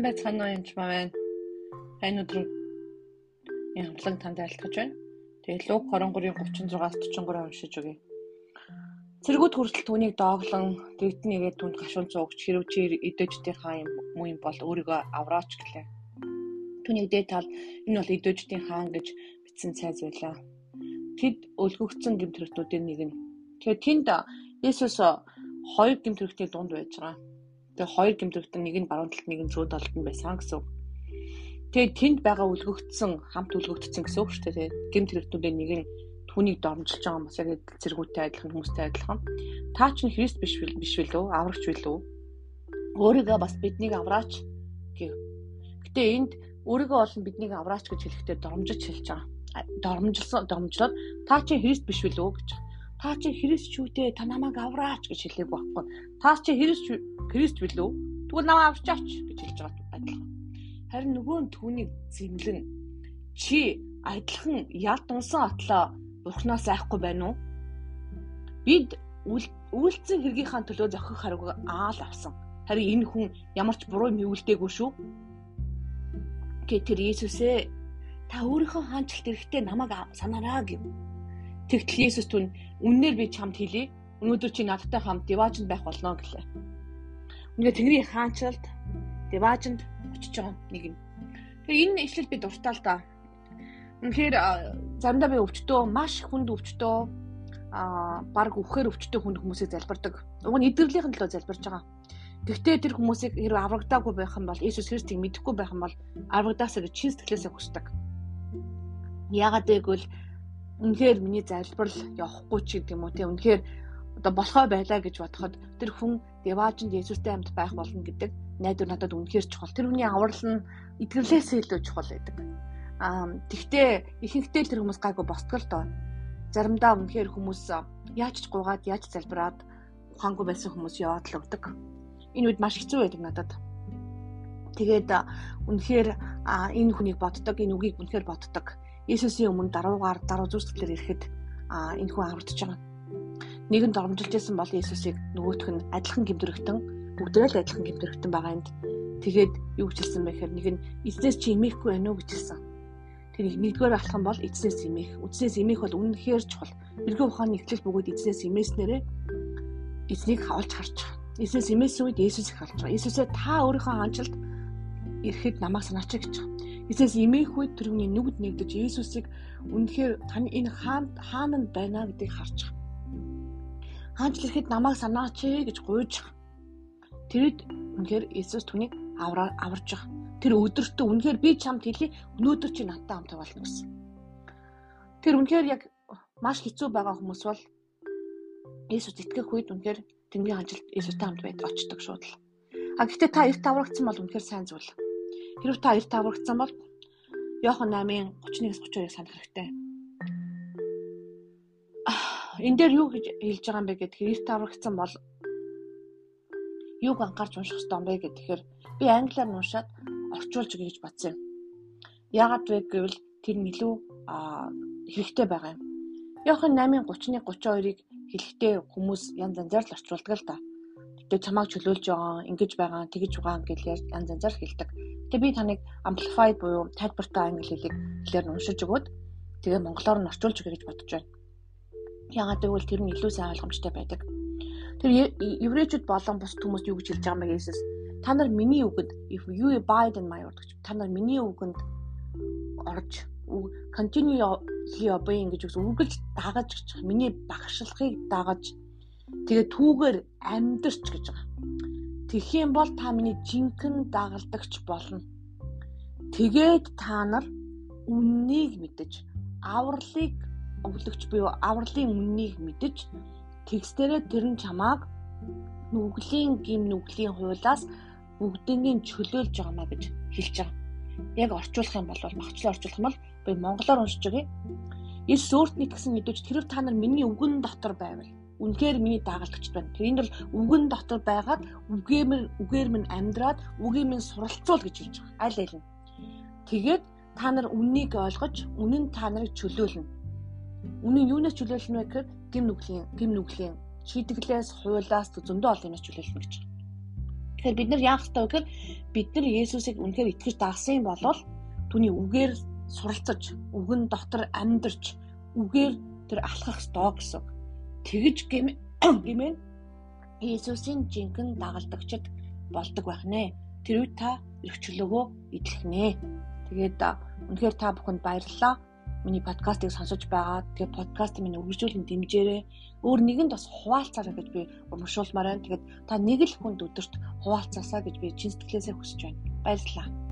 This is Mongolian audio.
Сайн байцгаана уу энэ маань. Энэ өдөр ямлаг танд айлтгаж байна. Тэгээ Луг 23-ын 36-аас 43 уншиж өгье. Цэргүүд хүртэл түүнийг дооглон дэгднийгээ түнд гашуун цуугч хэрв чи идэждийн хаан юм муу юм бол өөрийгөө авраач гэлээ. Түүнийг дээд тал энэ бол идэждийн хаан гэж бичсэн цайз байлаа. Тэд өлгөгдсөн гэмтрэтүүдийн нэг нь. Тэгэхээр тэнд Есүс хоёр гэмтрэтний дунд байж байгаа Тэгээ хоёр гимтэрэгтэн нэг нь баруун талд нэг нь зүүн талд нь байсан гэсэн. Тэгээ тэнд байгаа үлгөгдсөн хамт үлгөгдсөн гэсэн үг шүү дээ. Гимтэрэгтүүдийн нэг нь түүнийг дормжилж байгаа бас яг зэргүүтэй адилхан хүмүүстэй адилхан. Та ч нь Христ биш биш билүү? Аврагч билүү? Өөрийгөө бас биднийг авраач гэв. Гэтэ энд өөрийгөө олон биднийг авраач гэж хэлэхдээ дормжиж хэлж байгаа. Дормжилсан дормжлоод та чи Христ биш билүү гэж. Та чи Христ ч үгүй та намайг авраач гэж хэлээг байхгүй. Та чи Христ Крист билүү? Тэгвэл намайг авчаач гэж хэлж байгаа адилхан. Харин нөгөө нь түүнийг зэмлэн чи адилхан ялт унсан атлаа бурхнаас айхгүй байна уу? Бид үйлцэн хэргийнхаа төлөө зохих харгыг аал авсан. Харин энэ хүн ямар ч буруу мөвлдөөгүй шүү. Гэ тэр Иесусээ та өөрийнхөө хаанчлалт эрэхтэй намайг санаараа гэв. Тэгтэл Иесус түн үннээр би чамд хэлье. Өнөөдөр чи надтай хамт диваажинд байх болно гэлээ. Ингээ Тэнгэрийн хаанчлалд Деважинд очиж байгаа нэг юм. Тэгээ энэ ишлэл би дуртай л да. Үнэхээр заримдаа би өвчтөө маш хүнд өвчтөө а баг үхээр өвчтөө хүнд хүмүүсийг залбирдаг. Уг нь идэвхлийнхэн төлөө залбирж байгаа. Гэхдээ тэр хүмүүсийг хэрэг аврагдаагүй байх юм бол Иесус Христийг мэдэхгүй байх юм бол аврагдаасаа гэж чин сэтгэлээсээ хүсдэг. Яагаад гэвэл үнэхээр миний залбирал явахгүй ч гэдэг юм уу те үнэхээр одоо болохоо байлаа гэж бодоход тэр хүн Деважинд Есүстэй хамт байх болно гэдэг найдвар надад үнэхээр чухал. Тэр хүний аврал нь итгэлээсээ илүү чухал байдаг. Аа тэгтээ ихэнхдээ тэр хүмүүс гайгүй босдгол тоо. Заримдаа үнэхээр хүмүүс яаж ч гуугаад яаж залбираад ухаангүй байсан хүмүүс яваад л өгдөг. Энэ үед маш хэцүү байдаг надад. Тэгээд үнэхээр энэ хүнийг боддог, энэ үгийг үнэхээр боддог. Есүсийн өмнө даруугаар даруу зүсгэлээр ирэхэд энэ хүн аврагдж байгаа нэг нь дормжилж байсан бол Иесусыг нөгөөх нь адилхан гимдэрэгтэн бүгдээ л адилхан гимдэрэгтэн байгаа энд. Тэгээд юу гэж хэлсэн бэ гэхээр нэг нь эзнээс чи имээхгүй байна уу гэж хэлсэн. Тэр нэгдүгээр алхам бол эзнээс имээх. Үзнээс имээх бол үнэнхээр чухал. Бэрхүү ухааны ихлэл бөгөөд эзнээс имээснээрээ эзнийг хавалж харж байгаа. Эзнээс имээсэн үед Иесусыг харж байгаа. Иесусээ та өөрийнхөө хаанчлалд ирэхэд намайг санаач гэж байгаа. Эцэс имээх үед тэрүүний нүгд нэгдэж Иесусыг үнэхээр тань энэ хаан хаан байна гэдгийг харж байгаа хаанч ирэхэд намайг санаач гэж гуйж Тэрэд үнэхээр Иесус түүнийг авраа аварж байгаа. Тэр өдөртөө үнэхээр би чамд хэлье өнөөдөр чи надтай хамт болно гэсэн. Тэр үнэхээр яг маш хэцүү байгаа хүмүүс бол Иесус итгэх үед үнэхээр Тэнгэрийн ханжилт Иесустай хамт байд очдог шууд л. А гэхдээ та эрт аврагдсан бол үнэхээр сайн зүйл. Хэрвээ та эрт аврагдсан бол Иохан 8-ын 31-с 32-ыг санах хэрэгтэй энэ дээр юу гэж хэлж байгаа юм бэ гэхээр эрт аврагдсан бол юуг анхаарч унших хэрэгтэй юм бэ гэхээр би англиар уншаад орчуулж өгье гэж бодсон юм. Яагаад вэ гэвэл тэр нь илүү хэрэгтэй байгаа юм. Яахан 8:30-ны 32-ыг хэлэхдээ хүмүүс янз янзаар л орчуулдаг л да. Тэгээ чамааг чөлөөлж байгаа, ингэж байгаа, тэгэж байгаа гэж янз янзаар хэлдэг. Тэгээ би таныг amplified буюу тайлбартай англи хэлийг хэлээр уншиж өгөөд тэгээ монголоор нь орчуулж өгье гэж бодож байна. Ягаад гэвэл тэр нь илүү сайн ойлгомжтой байдаг. Тэр еврейчүүд болон бус хүмүүс юу гэж хэлж байгаа юм бэ Иесус? Та нар миний үгэнд if you abide in my word гэж та нар миний үгэнд орж continually obeying гэж үргэлж дагаж гэж миний багшлахыг дагаж тэгээ түүгээр амьдрч гэж байгаа. Тэгэх юм бол та миний жинхэнэ дагалдагч болно. Тэгээд та нар үннийг мэдэж авралыг өглөгч буюу авралын үннийг мэдэж текстээрээ тэр нь чамааг нүглийн гим нүглийн хуулаас бүгднийг чөлөөлж байгаамаа гэж хэлж байгаа. Яг орчуулах юм бол магчлан орчуулах юм бол би монголоор уншиж өгье. Есүс өөрт нь гэсэн мэдээж тэрв та нар миний үгэн дотор байвал үнэхээр миний дагалдагчд байна. Тэнд бол үгэн дотор байгаад үгээр үгээр минь амьдраад үгийн минь суралцуул гэж хэлж байгаа. Аль аль нь. Тэгээд та нар үннийг ойлгож үнэн та нарыг чөлөөлнө Үнэн юунаас чөлөөлнө вэ гэхээр гим нүглийн гим нүглийн шийдэглээс хуулаас зөндөө олон юмас чөлөөлнө гэж. Тэгэхээр бид нар яах вэ гэхээр бид нар Есүсийг үнэхээр итгэж дагсан юм бол түүний үгээр суралцаж, үгэн дотор амьдарч, үгээр тэр алхах ёстой гэсэн. Тэгж гэмээр Есүсийн жинхэнэ дагалдагчд болдог байх нэ. Тэр үед та эрхчлөөгөө идэх нэ. Тэгээд үнэхээр та бүхэнд баярлалаа миний подкастыг сонсож байгаа. Тэгээ подкастыг минь үргэлжлүүлэн дэмжээрэй. Өөр нэгэнд бас хуваалцаарай гэж би урамшуулмаар байна. Тэгээд та нэг л хүнд өдөрт хуваалцаасаа гэж би чин сэтгэлээсээ хүсэж байна. Баярлалаа.